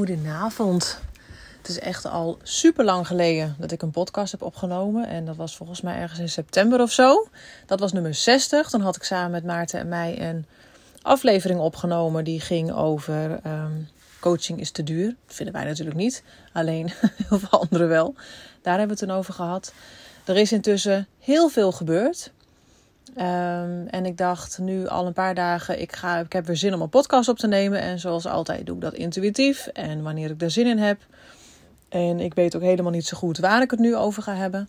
Goedenavond. Het is echt al super lang geleden dat ik een podcast heb opgenomen. En dat was volgens mij ergens in september of zo. Dat was nummer 60. Dan had ik samen met Maarten en mij een aflevering opgenomen. Die ging over ehm, coaching is te duur. Dat vinden wij natuurlijk niet. Alleen heel veel anderen wel. Daar hebben we het toen over gehad. Er is intussen heel veel gebeurd. Um, en ik dacht nu al een paar dagen, ik, ga, ik heb weer zin om een podcast op te nemen. En zoals altijd doe ik dat intuïtief en wanneer ik daar zin in heb. En ik weet ook helemaal niet zo goed waar ik het nu over ga hebben.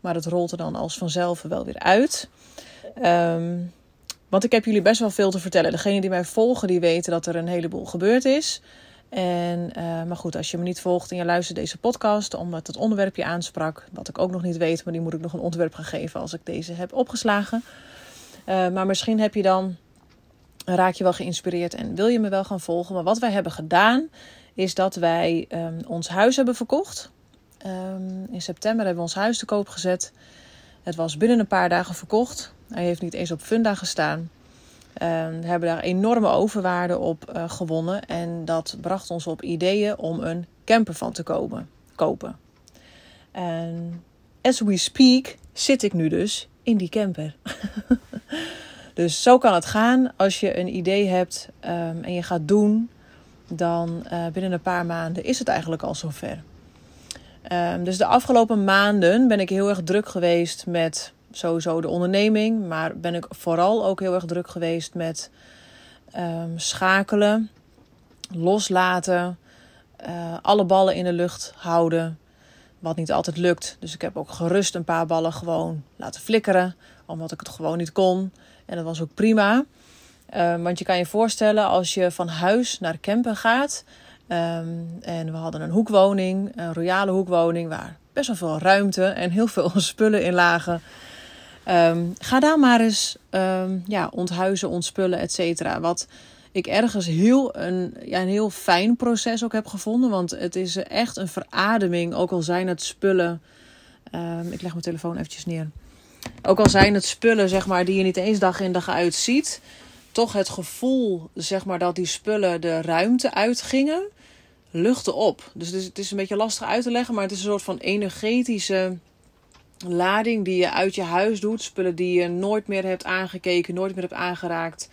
Maar het rolt er dan als vanzelf wel weer uit. Um, want ik heb jullie best wel veel te vertellen. Degenen die mij volgen, die weten dat er een heleboel gebeurd is. En, uh, maar goed, als je me niet volgt en je luistert deze podcast, omdat het onderwerp je aansprak, wat ik ook nog niet weet, maar die moet ik nog een onderwerp gaan geven als ik deze heb opgeslagen. Uh, maar misschien heb je dan, raak je wel geïnspireerd en wil je me wel gaan volgen. Maar wat wij hebben gedaan, is dat wij um, ons huis hebben verkocht. Um, in september hebben we ons huis te koop gezet. Het was binnen een paar dagen verkocht. Hij heeft niet eens op Funda gestaan. Um, we hebben daar enorme overwaarde op uh, gewonnen. En dat bracht ons op ideeën om een camper van te kopen. kopen. En as we speak zit ik nu dus in die camper. dus zo kan het gaan. Als je een idee hebt um, en je gaat doen, dan uh, binnen een paar maanden is het eigenlijk al zover. Um, dus de afgelopen maanden ben ik heel erg druk geweest met sowieso de onderneming, maar ben ik vooral ook heel erg druk geweest met um, schakelen, loslaten, uh, alle ballen in de lucht houden. Wat niet altijd lukt. Dus ik heb ook gerust een paar ballen gewoon laten flikkeren. Omdat ik het gewoon niet kon. En dat was ook prima. Um, want je kan je voorstellen als je van huis naar campen gaat. Um, en we hadden een hoekwoning, een royale hoekwoning, waar best wel veel ruimte en heel veel spullen in lagen. Um, ga daar maar eens um, ja, onthuizen, ontspullen, et cetera. Wat ik ergens heel een, ja, een heel fijn proces ook heb gevonden. Want het is echt een verademing, ook al zijn het spullen. Um, ik leg mijn telefoon eventjes neer. Ook al zijn het spullen, zeg maar, die je niet eens dag in dag uit ziet. Toch het gevoel, zeg maar, dat die spullen de ruimte uitgingen, luchtte op. Dus het is, het is een beetje lastig uit te leggen, maar het is een soort van energetische lading die je uit je huis doet. Spullen die je nooit meer hebt aangekeken, nooit meer hebt aangeraakt.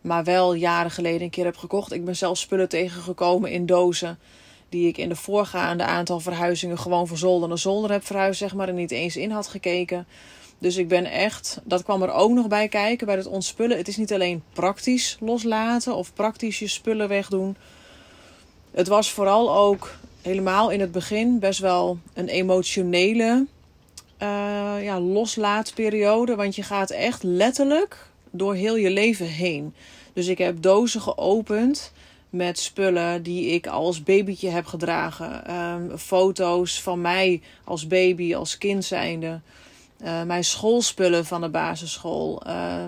Maar wel jaren geleden een keer heb gekocht. Ik ben zelfs spullen tegengekomen in dozen. Die ik in de voorgaande aantal verhuizingen gewoon van zolder naar zolder heb verhuisd, zeg maar. En niet eens in had gekeken. Dus ik ben echt, dat kwam er ook nog bij kijken bij het ontspullen. Het is niet alleen praktisch loslaten of praktisch je spullen wegdoen. Het was vooral ook helemaal in het begin best wel een emotionele uh, ja, loslaatperiode. Want je gaat echt letterlijk door heel je leven heen. Dus ik heb dozen geopend met spullen die ik als babytje heb gedragen. Um, foto's van mij als baby, als kind zijnde. Uh, mijn schoolspullen van de basisschool. Uh,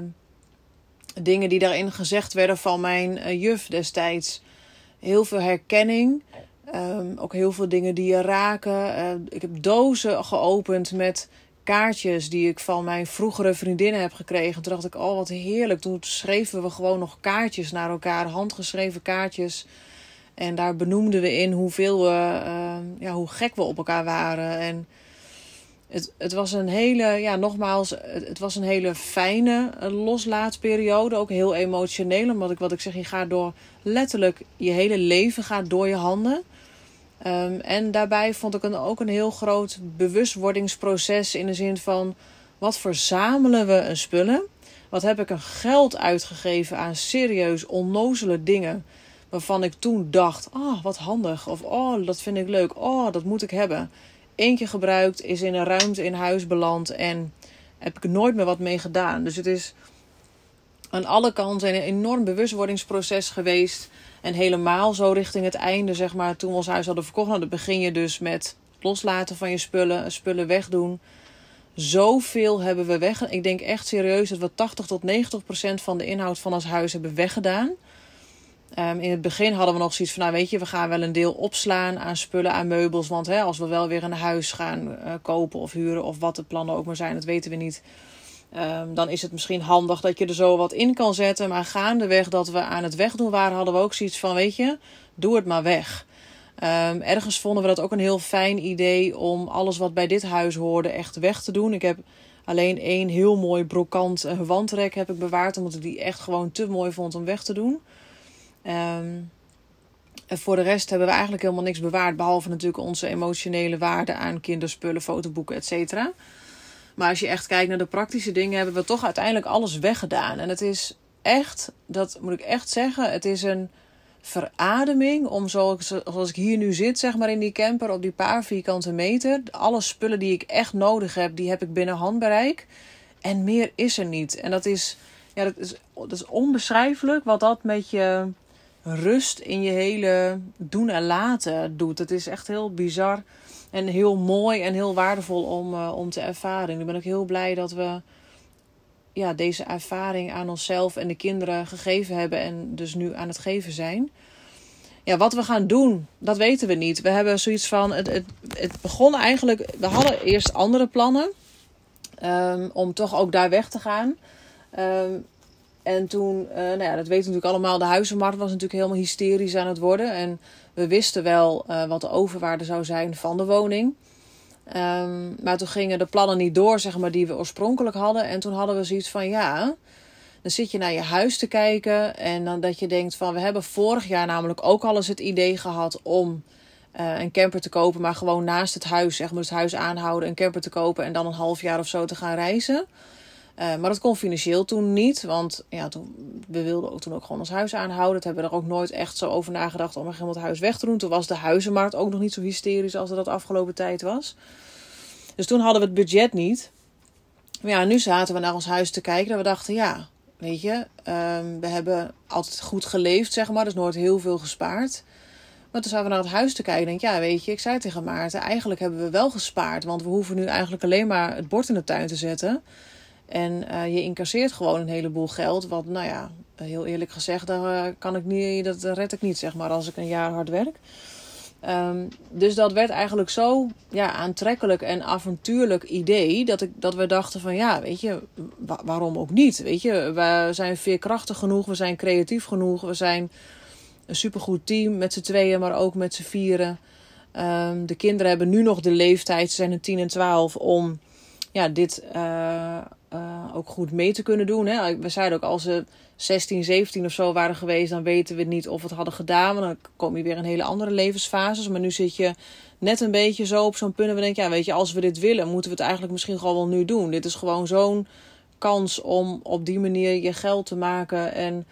dingen die daarin gezegd werden van mijn uh, juf destijds. Heel veel herkenning. Um, ook heel veel dingen die je raken. Uh, ik heb dozen geopend met kaartjes die ik van mijn vroegere vriendinnen heb gekregen. Toen dacht ik, oh wat heerlijk. Toen schreven we gewoon nog kaartjes naar elkaar, handgeschreven kaartjes. En daar benoemden we in hoeveel we, uh, ja, hoe gek we op elkaar waren. En het, het was een hele, ja, nogmaals, het, het was een hele fijne loslaatperiode. Ook heel emotioneel, omdat ik, wat ik zeg, je gaat door letterlijk je hele leven gaat door je handen. Um, en daarbij vond ik een, ook een heel groot bewustwordingsproces in de zin van wat verzamelen we een spullen? Wat heb ik een geld uitgegeven aan serieus onnozele dingen waarvan ik toen dacht: oh, wat handig. Of oh, dat vind ik leuk. Oh, dat moet ik hebben. Eén keer gebruikt, is in een ruimte in huis beland en heb ik nooit meer wat mee gedaan. Dus het is aan alle kanten een enorm bewustwordingsproces geweest. En helemaal zo richting het einde, zeg maar, toen we ons huis hadden verkocht. Nou, dan begin je dus met loslaten van je spullen, spullen wegdoen. Zoveel hebben we weg. Ik denk echt serieus dat we 80 tot 90 procent van de inhoud van ons huis hebben weggedaan. Um, in het begin hadden we nog zoiets van, nou weet je, we gaan wel een deel opslaan aan spullen, aan meubels. Want hè, als we wel weer een huis gaan uh, kopen of huren of wat de plannen ook maar zijn, dat weten we niet. Um, dan is het misschien handig dat je er zo wat in kan zetten. Maar gaandeweg dat we aan het wegdoen waren, hadden we ook zoiets van: weet je, doe het maar weg. Um, ergens vonden we dat ook een heel fijn idee om alles wat bij dit huis hoorde echt weg te doen. Ik heb alleen één heel mooi brokant uh, wandrek heb ik bewaard, omdat ik die echt gewoon te mooi vond om weg te doen. Um, en voor de rest hebben we eigenlijk helemaal niks bewaard, behalve natuurlijk onze emotionele waarde aan kinderspullen, fotoboeken, etc. Maar als je echt kijkt naar de praktische dingen, hebben we toch uiteindelijk alles weggedaan. En het is echt, dat moet ik echt zeggen, het is een verademing om zoals, ik hier nu zit, zeg maar in die camper op die paar vierkante meter. Alle spullen die ik echt nodig heb, die heb ik binnen handbereik. En meer is er niet. En dat is, ja, dat is, dat is onbeschrijfelijk wat dat met je rust in je hele doen en laten doet. Het is echt heel bizar en heel mooi en heel waardevol om, uh, om te ervaren. Nu ben ik heel blij dat we ja, deze ervaring aan onszelf en de kinderen gegeven hebben en dus nu aan het geven zijn. Ja, wat we gaan doen, dat weten we niet. We hebben zoiets van, het, het, het begon eigenlijk, we hadden eerst andere plannen um, om toch ook daar weg te gaan. Um, en toen, uh, nou ja, dat weten we natuurlijk allemaal, de huizenmarkt was natuurlijk helemaal hysterisch aan het worden. En we wisten wel uh, wat de overwaarde zou zijn van de woning. Um, maar toen gingen de plannen niet door, zeg maar, die we oorspronkelijk hadden. En toen hadden we zoiets van, ja, dan zit je naar je huis te kijken. En dan dat je denkt van, we hebben vorig jaar namelijk ook al eens het idee gehad om uh, een camper te kopen. Maar gewoon naast het huis, zeg maar, het huis aanhouden, een camper te kopen. En dan een half jaar of zo te gaan reizen. Uh, maar dat kon financieel toen niet, want ja, toen, we wilden ook toen ook gewoon ons huis aanhouden. Dat hebben we er ook nooit echt zo over nagedacht om helemaal het huis weg te doen. Toen was de huizenmarkt ook nog niet zo hysterisch als dat afgelopen tijd was. Dus toen hadden we het budget niet. Maar ja, nu zaten we naar ons huis te kijken en we dachten, ja, weet je, um, we hebben altijd goed geleefd, zeg maar. Dus nooit heel veel gespaard. Maar toen zaten we naar het huis te kijken en denk ja, weet je, ik zei tegen Maarten, eigenlijk hebben we wel gespaard. Want we hoeven nu eigenlijk alleen maar het bord in de tuin te zetten. En uh, je incasseert gewoon een heleboel geld. Wat, nou ja, heel eerlijk gezegd, daar uh, kan ik niet, dat red ik niet, zeg maar, als ik een jaar hard werk. Um, dus dat werd eigenlijk zo ja, aantrekkelijk en avontuurlijk idee. Dat, ik, dat we dachten van ja, weet je, wa waarom ook niet? Weet je, we zijn veerkrachtig genoeg, we zijn creatief genoeg, we zijn een supergoed team met z'n tweeën, maar ook met z'n vieren. Um, de kinderen hebben nu nog de leeftijd, ze zijn een 10 en 12, om ja, dit uh, uh, ook goed mee te kunnen doen. Hè. We zeiden ook als ze 16, 17 of zo waren geweest, dan weten we niet of we het hadden gedaan. Want dan kom je weer in hele andere levensfases. Maar nu zit je net een beetje zo op zo'n punt en we denken, ja, weet je, als we dit willen, moeten we het eigenlijk misschien gewoon wel nu doen. Dit is gewoon zo'n kans om op die manier je geld te maken en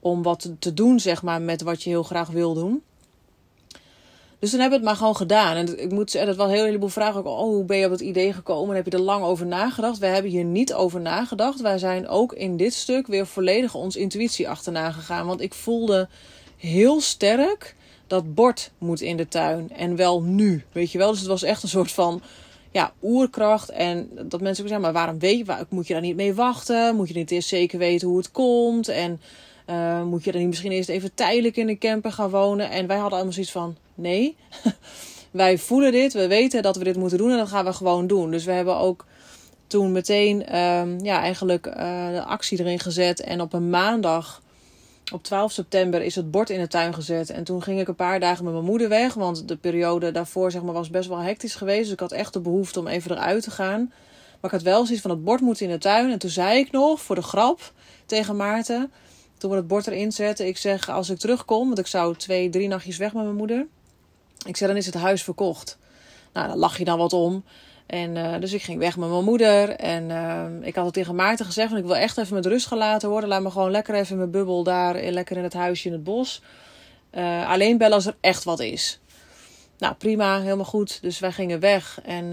om wat te doen, zeg maar, met wat je heel graag wil doen. Dus dan hebben we het maar gewoon gedaan. En ik moet zeggen, dat wel een heleboel vragen. Ook, oh, hoe ben je op het idee gekomen? Heb je er lang over nagedacht? We hebben hier niet over nagedacht. Wij zijn ook in dit stuk weer volledig ons intuïtie achterna gegaan. Want ik voelde heel sterk dat bord moet in de tuin. En wel nu. Weet je wel? Dus het was echt een soort van ja, oerkracht. En dat mensen ook zeggen, maar waarom weet je, moet je daar niet mee wachten? Moet je niet eerst zeker weten hoe het komt? En uh, moet je dan niet misschien eerst even tijdelijk in een camper gaan wonen? En wij hadden allemaal zoiets van, nee, wij voelen dit, we weten dat we dit moeten doen en dat gaan we gewoon doen. Dus we hebben ook toen meteen um, ja, eigenlijk uh, de actie erin gezet. En op een maandag, op 12 september, is het bord in de tuin gezet. En toen ging ik een paar dagen met mijn moeder weg. Want de periode daarvoor zeg maar, was best wel hectisch geweest. Dus ik had echt de behoefte om even eruit te gaan. Maar ik had wel zoiets van het bord moet in de tuin. En toen zei ik nog, voor de grap, tegen Maarten toen we het bord erin zetten, ik zeg als ik terugkom, want ik zou twee, drie nachtjes weg met mijn moeder. Ik zeg dan is het huis verkocht. Nou, dan lach je dan wat om. En uh, dus ik ging weg met mijn moeder. En uh, ik had het tegen Maarten gezegd: van, ik wil echt even met rust gelaten worden. Laat me gewoon lekker even in mijn bubbel daar, eh, lekker in het huisje in het bos. Alleen bellen als er echt wat is. Nou, prima, helemaal goed. Dus wij gingen weg. En,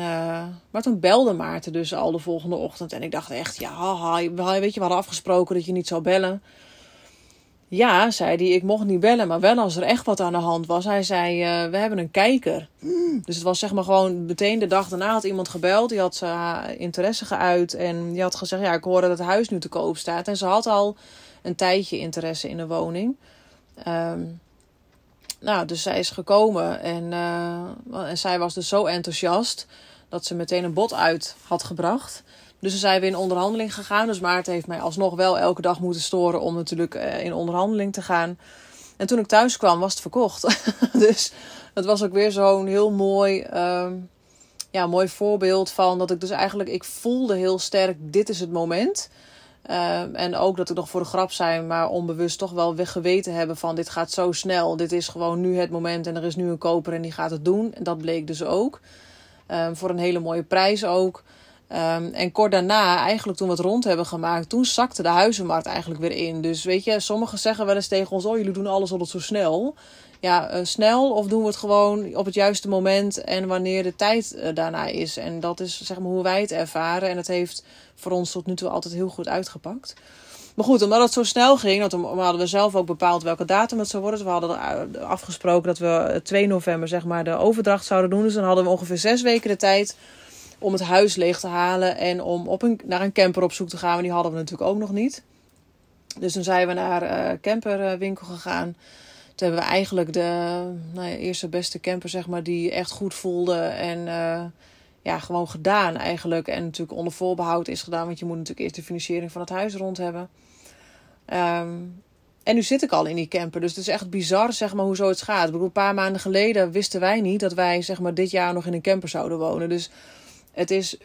maar toen belde Maarten dus al de volgende ochtend. En ik dacht echt, ja, weet je, we hadden afgesproken dat je niet zou bellen. Ja, zei hij, ik mocht niet bellen, maar wel als er echt wat aan de hand was. Hij zei, uh, we hebben een kijker. Dus het was zeg maar gewoon meteen de dag daarna had iemand gebeld. Die had zijn interesse geuit en die had gezegd, ja, ik hoorde dat het huis nu te koop staat. En ze had al een tijdje interesse in de woning. Um, nou, dus zij is gekomen en, uh, en zij was dus zo enthousiast dat ze meteen een bod uit had gebracht. Dus we zijn weer in onderhandeling gegaan. Dus Maarten heeft mij alsnog wel elke dag moeten storen om natuurlijk uh, in onderhandeling te gaan. En toen ik thuis kwam, was het verkocht. dus het was ook weer zo'n heel mooi, ehm, ja, mooi voorbeeld van dat ik dus eigenlijk, ik voelde heel sterk, dit is het moment. Ehm, en ook dat ik nog voor de grap zijn, maar onbewust toch wel geweten hebben van dit gaat zo snel. Dit is gewoon nu het moment en er is nu een koper en die gaat het doen. En dat bleek dus ook. Ehm, voor een hele mooie prijs ook. Ehm, en kort daarna, eigenlijk toen we het rond hebben gemaakt, toen zakte de huizenmarkt eigenlijk weer in. Dus weet je, sommigen zeggen wel eens tegen ons: Oh, jullie doen alles altijd zo snel. Ja, uh, snel of doen we het gewoon op het juiste moment en wanneer de tijd uh, daarna is. En dat is zeg maar hoe wij het ervaren. En het heeft voor ons tot nu toe altijd heel goed uitgepakt. Maar goed, omdat het zo snel ging, want we hadden we zelf ook bepaald welke datum het zou worden. Dus we hadden afgesproken dat we 2 november zeg maar de overdracht zouden doen. Dus dan hadden we ongeveer zes weken de tijd om het huis leeg te halen en om op een, naar een camper op zoek te gaan. Maar die hadden we natuurlijk ook nog niet. Dus toen zijn we naar uh, camperwinkel gegaan. Toen hebben we eigenlijk de nou ja, eerste beste camper, zeg maar, die echt goed voelde. En uh, ja, gewoon gedaan eigenlijk. En natuurlijk onder voorbehoud is gedaan. Want je moet natuurlijk eerst de financiering van het huis rond hebben. Um, en nu zit ik al in die camper. Dus het is echt bizar, zeg maar, hoe zo het gaat. Ik bedoel, een paar maanden geleden wisten wij niet dat wij, zeg maar, dit jaar nog in een camper zouden wonen. Dus het is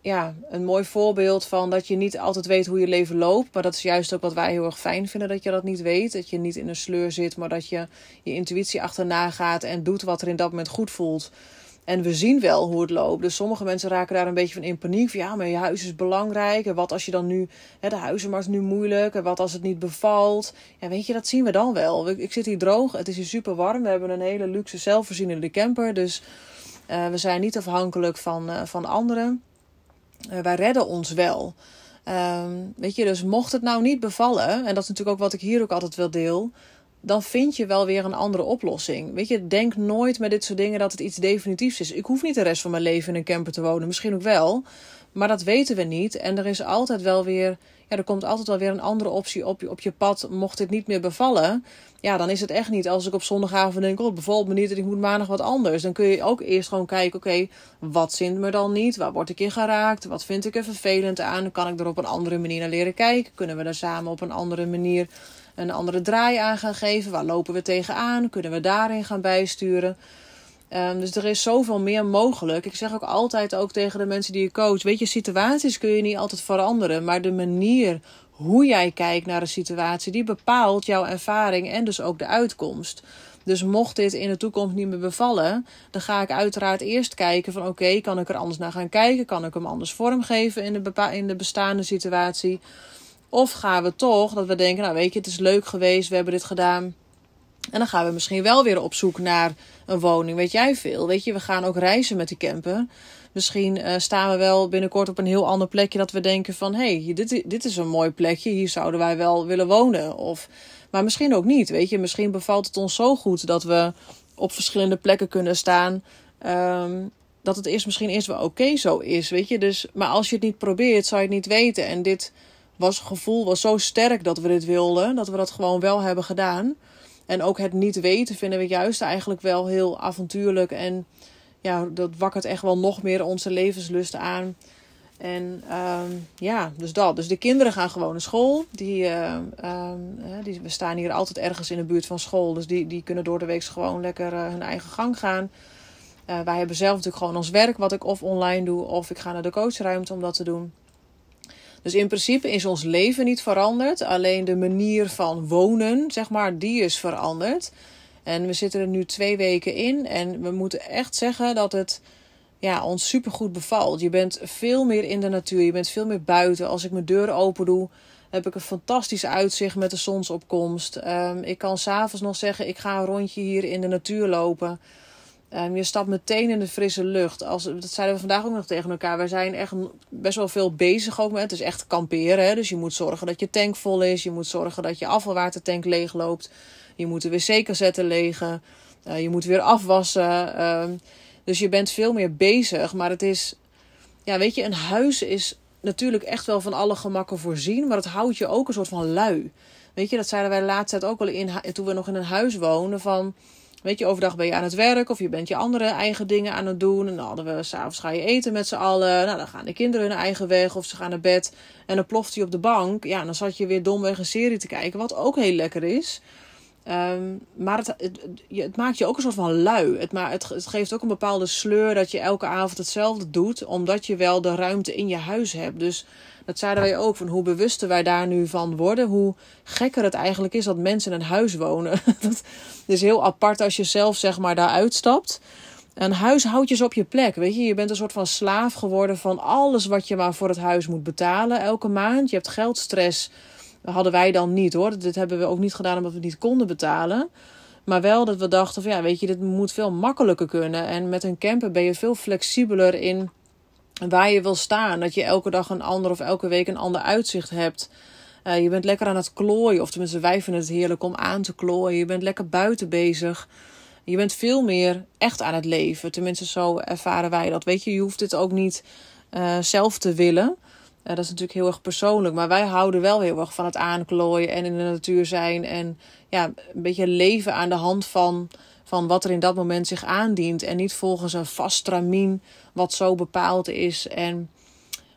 ja, een mooi voorbeeld van dat je niet altijd weet hoe je leven loopt. Maar dat is juist ook wat wij heel erg fijn vinden, dat je dat niet weet. Dat je niet in een sleur zit, maar dat je je intuïtie achterna gaat en doet wat er in dat moment goed voelt. En we zien wel hoe het loopt. Dus sommige mensen raken daar een beetje van in paniek. Van, ja, maar je huis is belangrijk. En wat als je dan nu... Hè, de huizenmarkt is nu moeilijk. En wat als het niet bevalt. Ja, weet je, dat zien we dan wel. Ik zit hier droog. Het is hier super warm. We hebben een hele luxe zelfvoorzienende camper. Dus we zijn niet afhankelijk van, uh, van anderen. Uh, wij redden ons wel. Um, weet je, dus mocht het nou niet bevallen... En dat is natuurlijk ook wat ik hier ook altijd wil deel dan vind je wel weer een andere oplossing. Weet je, denk nooit met dit soort dingen dat het iets definitiefs is. Ik hoef niet de rest van mijn leven in een camper te wonen. Misschien ook wel. Maar dat weten we niet. En er is altijd wel weer. Ja, er komt altijd wel weer een andere optie op je, op je pad. Mocht dit niet meer bevallen. Ja, dan is het echt niet als ik op zondagavond denk: Oh, het bevalt me niet en ik moet maandag wat anders. Dan kun je ook eerst gewoon kijken: Oké, wat zint me dan niet? Waar word ik in geraakt? Wat vind ik er vervelend aan? Kan ik er op een andere manier naar leren kijken? Kunnen we er samen op een andere manier een andere draai aan gaan geven. Waar lopen we tegenaan? Kunnen we daarin gaan bijsturen? Um, dus er is zoveel meer mogelijk. Ik zeg ook altijd ook tegen de mensen die je coach: Weet je, situaties kun je niet altijd veranderen. Maar de manier hoe jij kijkt naar een situatie, die bepaalt jouw ervaring en dus ook de uitkomst. Dus mocht dit in de toekomst niet meer bevallen, dan ga ik uiteraard eerst kijken van oké, kan ik er anders naar gaan kijken? Kan ik hem anders vormgeven in de, in de bestaande situatie? Of gaan we toch dat we denken, nou weet je, het is leuk geweest, we hebben dit gedaan. En dan gaan we misschien wel weer op zoek naar een woning. Weet jij veel? Weet je, we gaan ook reizen met die camper. Misschien uh, staan we wel binnenkort op een heel ander plekje dat we denken van... hé, hey, dit, dit is een mooi plekje, hier zouden wij wel willen wonen. Of, maar misschien ook niet, weet je. Misschien bevalt het ons zo goed dat we op verschillende plekken kunnen staan... Um, dat het eerst misschien eerst wel oké zo is, weet je. Dus, maar als je het niet probeert, zou je het niet weten. En dit was gevoel was zo sterk dat we dit wilden, dat we dat gewoon wel hebben gedaan. En ook het niet weten vinden we juist eigenlijk wel heel avontuurlijk. En ja, dat wakkert echt wel nog meer onze levenslust aan. En um, ja, dus dat. Dus de kinderen gaan gewoon naar school. Die, uh, um, die, we staan hier altijd ergens in de buurt van school. Dus die, die kunnen door de week gewoon lekker uh, hun eigen gang gaan. Uh, wij hebben zelf natuurlijk gewoon ons werk, wat ik of online doe, of ik ga naar de coachruimte om dat te doen. Dus in principe is ons leven niet veranderd. Alleen de manier van wonen, zeg maar, die is veranderd. En we zitten er nu twee weken in. En we moeten echt zeggen dat het ja, ons supergoed bevalt. Je bent veel meer in de natuur. Je bent veel meer buiten. Als ik mijn deur open doe, heb ik een fantastisch uitzicht met de zonsopkomst. Um, ik kan s'avonds nog zeggen, ik ga een rondje hier in de natuur lopen. Um, je stapt meteen in de frisse lucht. Als, dat zeiden we vandaag ook nog tegen elkaar. We zijn echt best wel veel bezig ook met. Het is echt kamperen. Hè? Dus je moet zorgen dat je tank vol is. Je moet zorgen dat je afvalwatertank leeg loopt. Je moet de wc-cassette legen. Uh, je moet weer afwassen. Um, dus je bent veel meer bezig. Maar het is... Ja, weet je, een huis is natuurlijk echt wel van alle gemakken voorzien. Maar het houdt je ook een soort van lui. Weet je, dat zeiden wij tijd ook al in, toen we nog in een huis woonden. Van Weet je, overdag ben je aan het werk of je bent je andere eigen dingen aan het doen. En dan hadden we, s'avonds ga je eten met z'n allen. Nou, dan gaan de kinderen hun eigen weg of ze gaan naar bed. En dan ploft hij op de bank. Ja, dan zat je weer domweg een serie te kijken, wat ook heel lekker is. Ehm, maar het, het, maakt je ook een soort van lui. Het, maar het, geeft ook een bepaalde sleur dat je elke avond hetzelfde doet, omdat je wel de ruimte in je huis hebt. Dus dat zeiden wij ook, van hoe bewuster wij daar nu van worden, hoe gekker het eigenlijk is dat mensen in een huis wonen. dat is heel apart als je zelf zeg maar daar uitstapt. Een huis houdt je op je plek, weet je. Je bent een soort van slaaf geworden van alles wat je maar voor het huis moet betalen elke maand. Je hebt geldstress hadden wij dan niet hoor. Dit hebben we ook niet gedaan omdat we niet konden betalen. Maar wel dat we dachten van ja, weet je, dit moet veel makkelijker kunnen. En met een camper ben je veel flexibeler in waar je wil staan. Dat je elke dag een ander of elke week een ander uitzicht hebt. Uh, je bent lekker aan het klooien. Of tenminste, wij vinden het heerlijk om aan te klooien. Je bent lekker buiten bezig. Je bent veel meer echt aan het leven. Tenminste, zo ervaren wij dat. Weet je, je hoeft dit ook niet uh, zelf te willen dat is natuurlijk heel erg persoonlijk. Maar wij houden wel heel erg van het aanklooien en in de natuur zijn. En ja, een beetje leven aan de hand van, van wat er in dat moment zich aandient. En niet volgens een vast stramien wat zo bepaald is. En,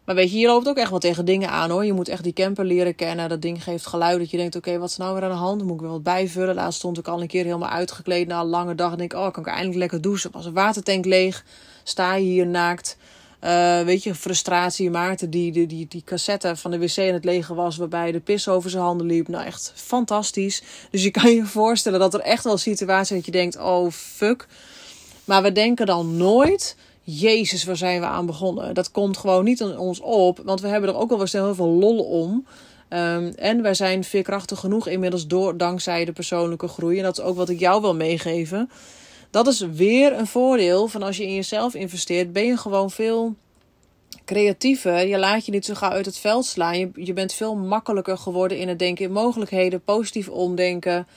maar weet je, je loopt ook echt wel tegen dingen aan hoor. Je moet echt die camper leren kennen. Dat ding geeft geluid dat je denkt, oké, wat is nou weer aan de hand? Moet ik weer wat bijvullen? Laatst stond ik al een keer helemaal uitgekleed na een lange dag. En denk, oh, kan ik eindelijk lekker douchen? Was een watertank leeg. Sta je hier naakt uh, weet je, frustratie. Maarten die, die, die, cassette van de wc in het lege was, waarbij de pis over zijn handen liep. Nou, echt fantastisch. Dus je kan je voorstellen dat er echt wel situaties dat je denkt: oh fuck. Maar we denken dan nooit. Jezus, waar zijn we aan begonnen? Dat komt gewoon niet aan ons op, want we hebben er ook wel heel veel lol om. Um, en wij zijn veerkrachtig genoeg inmiddels door, dankzij de persoonlijke groei. En dat is ook wat ik jou wil meegeven dat is weer een voordeel van als je in jezelf investeert, ben je gewoon veel creatiever. Je laat je niet zo gauw uit het veld slaan. Je, je bent veel makkelijker geworden in het denken in mogelijkheden, positief omdenken.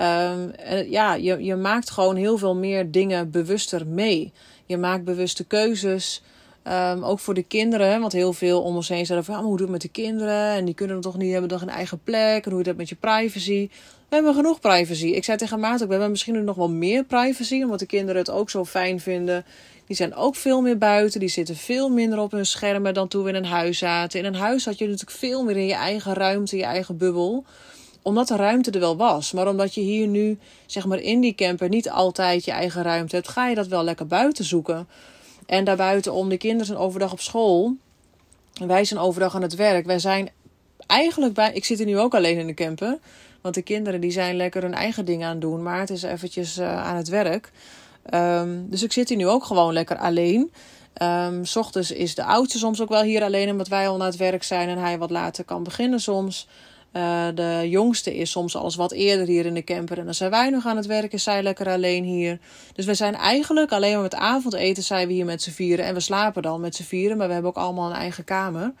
Um, ja, je, je maakt gewoon heel veel meer dingen bewuster mee. Je maakt bewuste keuzes. Um, ook voor de kinderen, want heel veel om ons heen zeiden van, hoe doe het met de kinderen? En die kunnen toch niet, hebben toch een eigen plek? En hoe dat met je privacy? We hebben genoeg privacy. Ik zei tegen Maarten we hebben misschien nog wel meer privacy, omdat de kinderen het ook zo fijn vinden. Die zijn ook veel meer buiten, die zitten veel minder op hun schermen dan toen we in een huis zaten. In een huis had je natuurlijk veel meer in je eigen ruimte, je eigen bubbel omdat de ruimte er wel was. Maar omdat je hier nu, zeg maar in die camper, niet altijd je eigen ruimte hebt, ga je dat wel lekker buiten zoeken. En daarbuiten om de kinderen zijn overdag op school. Wij zijn overdag aan het werk. Wij zijn eigenlijk bij. Ik zit er nu ook alleen in de camper. Want de kinderen die zijn lekker hun eigen ding aan het doen. Maar het is eventjes uh, aan het werk. Um, dus ik zit hier nu ook gewoon lekker alleen. Um, S ochtends is de oudste soms ook wel hier alleen. Omdat wij al naar het werk zijn en hij wat later kan beginnen soms. Uh, de jongste is soms alles wat eerder hier in de camper. En dan zijn wij nog aan het werken, zij lekker alleen hier. Dus we zijn eigenlijk alleen maar met avondeten zijn we hier met z'n vieren. En we slapen dan met z'n vieren, maar we hebben ook allemaal een eigen kamer.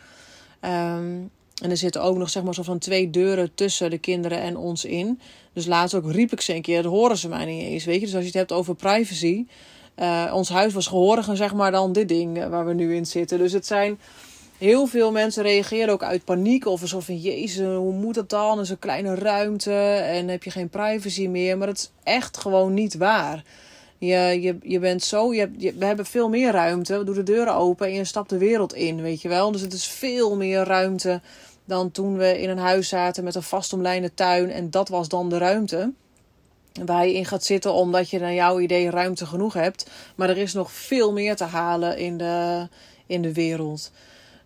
Um, en er zitten ook nog zeg maar zo van twee deuren tussen de kinderen en ons in. Dus laatst ook riep ik ze een keer, dat horen ze mij niet eens, weet je. Dus als je het hebt over privacy. Uh, ons huis was gehoriger zeg maar dan dit ding waar we nu in zitten. Dus het zijn heel veel mensen reageren ook uit paniek. Of alsof van, jezus, hoe moet dat dan? is een kleine ruimte en heb je geen privacy meer. Maar het is echt gewoon niet waar. Je, je, je bent zo, je, je, we hebben veel meer ruimte. We doen de deuren open en je stapt de wereld in, weet je wel. Dus het is veel meer ruimte dan toen we in een huis zaten met een vastomlijnde tuin. En dat was dan de ruimte waar je in gaat zitten omdat je naar jouw idee ruimte genoeg hebt. Maar er is nog veel meer te halen in de, in de wereld.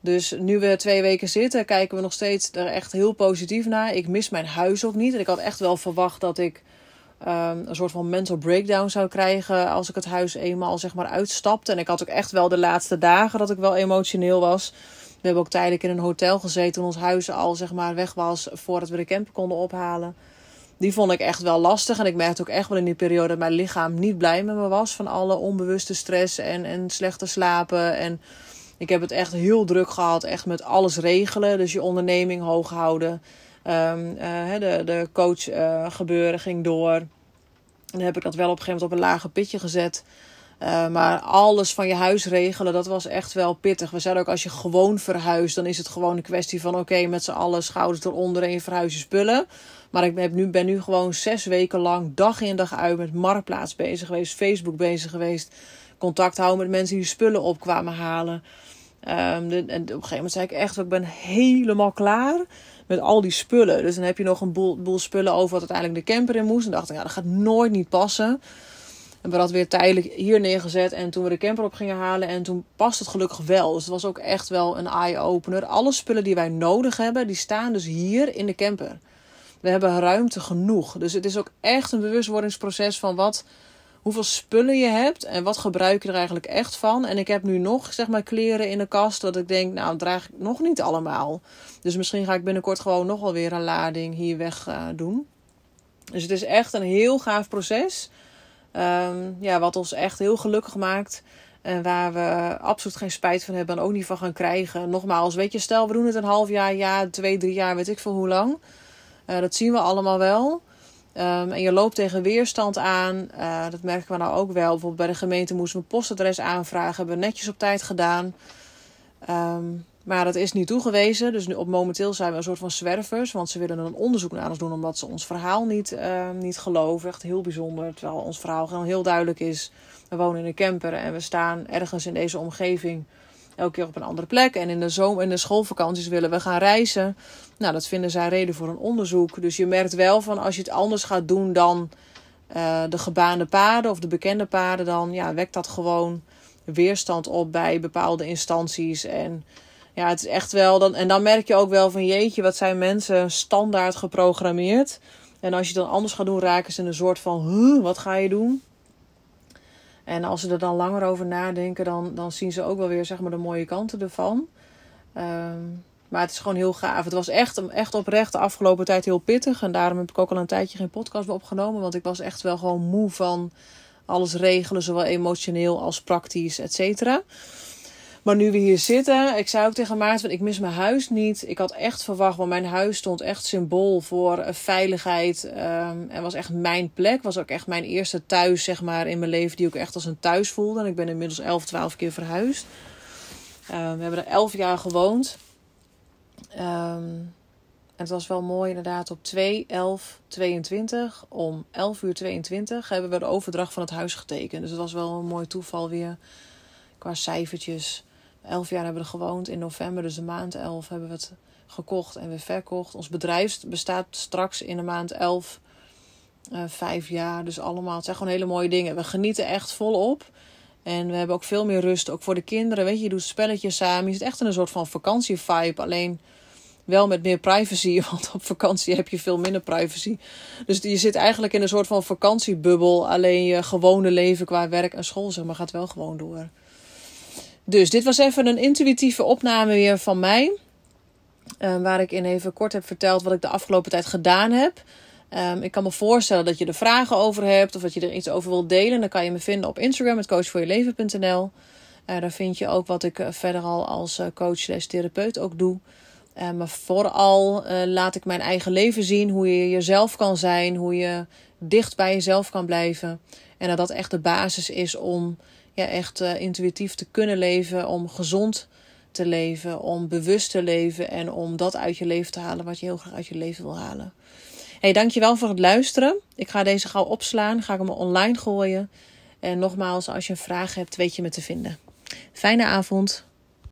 Dus nu we twee weken zitten, kijken we nog steeds er echt heel positief naar. Ik mis mijn huis ook niet. En ik had echt wel verwacht dat ik um, een soort van mental breakdown zou krijgen als ik het huis eenmaal zeg maar uitstapte. En ik had ook echt wel de laatste dagen dat ik wel emotioneel was. We hebben ook tijdelijk in een hotel gezeten toen ons huis al zeg maar weg was voordat we de camper konden ophalen. Die vond ik echt wel lastig. En ik merkte ook echt wel in die periode dat mijn lichaam niet blij met me was. Van alle onbewuste stress en, en slechte slapen. En ik heb het echt heel druk gehad. Echt met alles regelen. Dus je onderneming hoog houden. Um, uh, de, de coach uh, gebeuren ging door. En dan heb ik dat wel op een gegeven moment op een lage pitje gezet. Uh, maar alles van je huis regelen, dat was echt wel pittig. We zeiden ook, als je gewoon verhuist, dan is het gewoon een kwestie van... oké, met z'n allen schouders eronder en je verhuis je spullen. Maar ik ben nu, ben nu gewoon zes weken lang, dag in dag uit... met Marktplaats bezig geweest, Facebook bezig geweest... contact houden met mensen die spullen op kwamen halen... Um, en op een gegeven moment zei ik echt, ik ben helemaal klaar met al die spullen. Dus dan heb je nog een boel, boel spullen over wat uiteindelijk de camper in moest. En dacht ik, ja, dat gaat nooit niet passen. En we hadden weer tijdelijk hier neergezet. En toen we de camper op gingen halen. En toen past het gelukkig wel. Dus het was ook echt wel een eye-opener. Alle spullen die wij nodig hebben, die staan dus hier in de camper. We hebben ruimte genoeg. Dus het is ook echt een bewustwordingsproces van wat, hoeveel spullen je hebt. En wat gebruik je er eigenlijk echt van. En ik heb nu nog, zeg maar, kleren in de kast. Dat ik denk, nou, draag ik nog niet allemaal. Dus misschien ga ik binnenkort gewoon nog wel weer een lading hier weg uh, doen. Dus het is echt een heel gaaf proces. Um, ja, wat ons echt heel gelukkig maakt. En waar we absoluut geen spijt van hebben en ook niet van gaan krijgen. Nogmaals, weet je, stel we doen het een half jaar, jaar, twee, drie jaar, weet ik veel hoe lang. Uh, dat zien we allemaal wel. Um, en je loopt tegen weerstand aan. Uh, dat merken we nou ook wel. Bijvoorbeeld bij de gemeente moesten we een postadres aanvragen. Hebben we netjes op tijd gedaan. Um, maar dat is niet toegewezen. Dus nu op momenteel zijn we een soort van zwervers. Want ze willen een onderzoek naar ons doen omdat ze ons verhaal niet, uh, niet geloven. Echt heel bijzonder. Terwijl ons verhaal heel duidelijk is. We wonen in een camper en we staan ergens in deze omgeving. Elke keer op een andere plek. En in de, zomer, in de schoolvakanties willen we gaan reizen. Nou, dat vinden zij reden voor een onderzoek. Dus je merkt wel van als je het anders gaat doen dan uh, de gebaande paden of de bekende paden. Dan ja, wekt dat gewoon weerstand op bij bepaalde instanties. En ja, het is echt wel. Dan, en dan merk je ook wel van jeetje, wat zijn mensen standaard geprogrammeerd. En als je dan anders gaat doen, raken ze in een soort van: huh, wat ga je doen? En als ze er dan langer over nadenken, dan, dan zien ze ook wel weer zeg maar, de mooie kanten ervan. Um, maar het is gewoon heel gaaf. Het was echt, echt oprecht de afgelopen tijd heel pittig. En daarom heb ik ook al een tijdje geen podcast meer opgenomen. Want ik was echt wel gewoon moe van alles regelen, zowel emotioneel als praktisch, et cetera. Maar nu we hier zitten, ik zei ook tegen Maarten, ik mis mijn huis niet. Ik had echt verwacht, want mijn huis stond echt symbool voor eh, veiligheid. Um, en was echt mijn plek. Was ook echt mijn eerste thuis, zeg maar, in mijn leven, die ook echt als een thuis voelde. En ik ben inmiddels 11, 12 keer verhuisd. Um, we hebben er 11 jaar gewoond. Um, en het was wel mooi inderdaad. Op 2, 11, 22, om 11 uur 22 hebben we de overdracht van het huis getekend. Dus het was wel een mooi toeval weer qua cijfertjes. Elf jaar hebben we er gewoond. In november, dus de maand 11, hebben we het gekocht en weer verkocht. Ons bedrijf bestaat straks in de maand 11 uh, vijf jaar. Dus allemaal, het zijn gewoon hele mooie dingen. We genieten echt volop. En we hebben ook veel meer rust, ook voor de kinderen. Weet je, je doet spelletjes samen. Je zit echt in een soort van vakantievibe. Alleen wel met meer privacy, want op vakantie heb je veel minder privacy. Dus je zit eigenlijk in een soort van vakantiebubbel. Alleen je gewone leven qua werk en school zeg maar, gaat wel gewoon door. Dus dit was even een intuïtieve opname weer van mij. Uh, waar ik in even kort heb verteld wat ik de afgelopen tijd gedaan heb. Um, ik kan me voorstellen dat je er vragen over hebt of dat je er iets over wilt delen. Dan kan je me vinden op Instagram, het coachvoorjeleven.nl. Uh, daar vind je ook wat ik eh, verder al als coach therapeut ook doe. Maar vooral laat ik mijn eigen leven zien, hoe je jezelf kan zijn, hoe je dicht bij jezelf kan blijven. En dat dat echt de basis is om ja, echt uh, intuïtief te kunnen leven, om gezond te leven, om bewust te leven en om dat uit je leven te halen wat je heel graag uit je leven wil halen. Hey, dankjewel voor het luisteren. Ik ga deze gauw opslaan, ga ik hem online gooien. En nogmaals, als je een vraag hebt, weet je me te vinden. Fijne avond.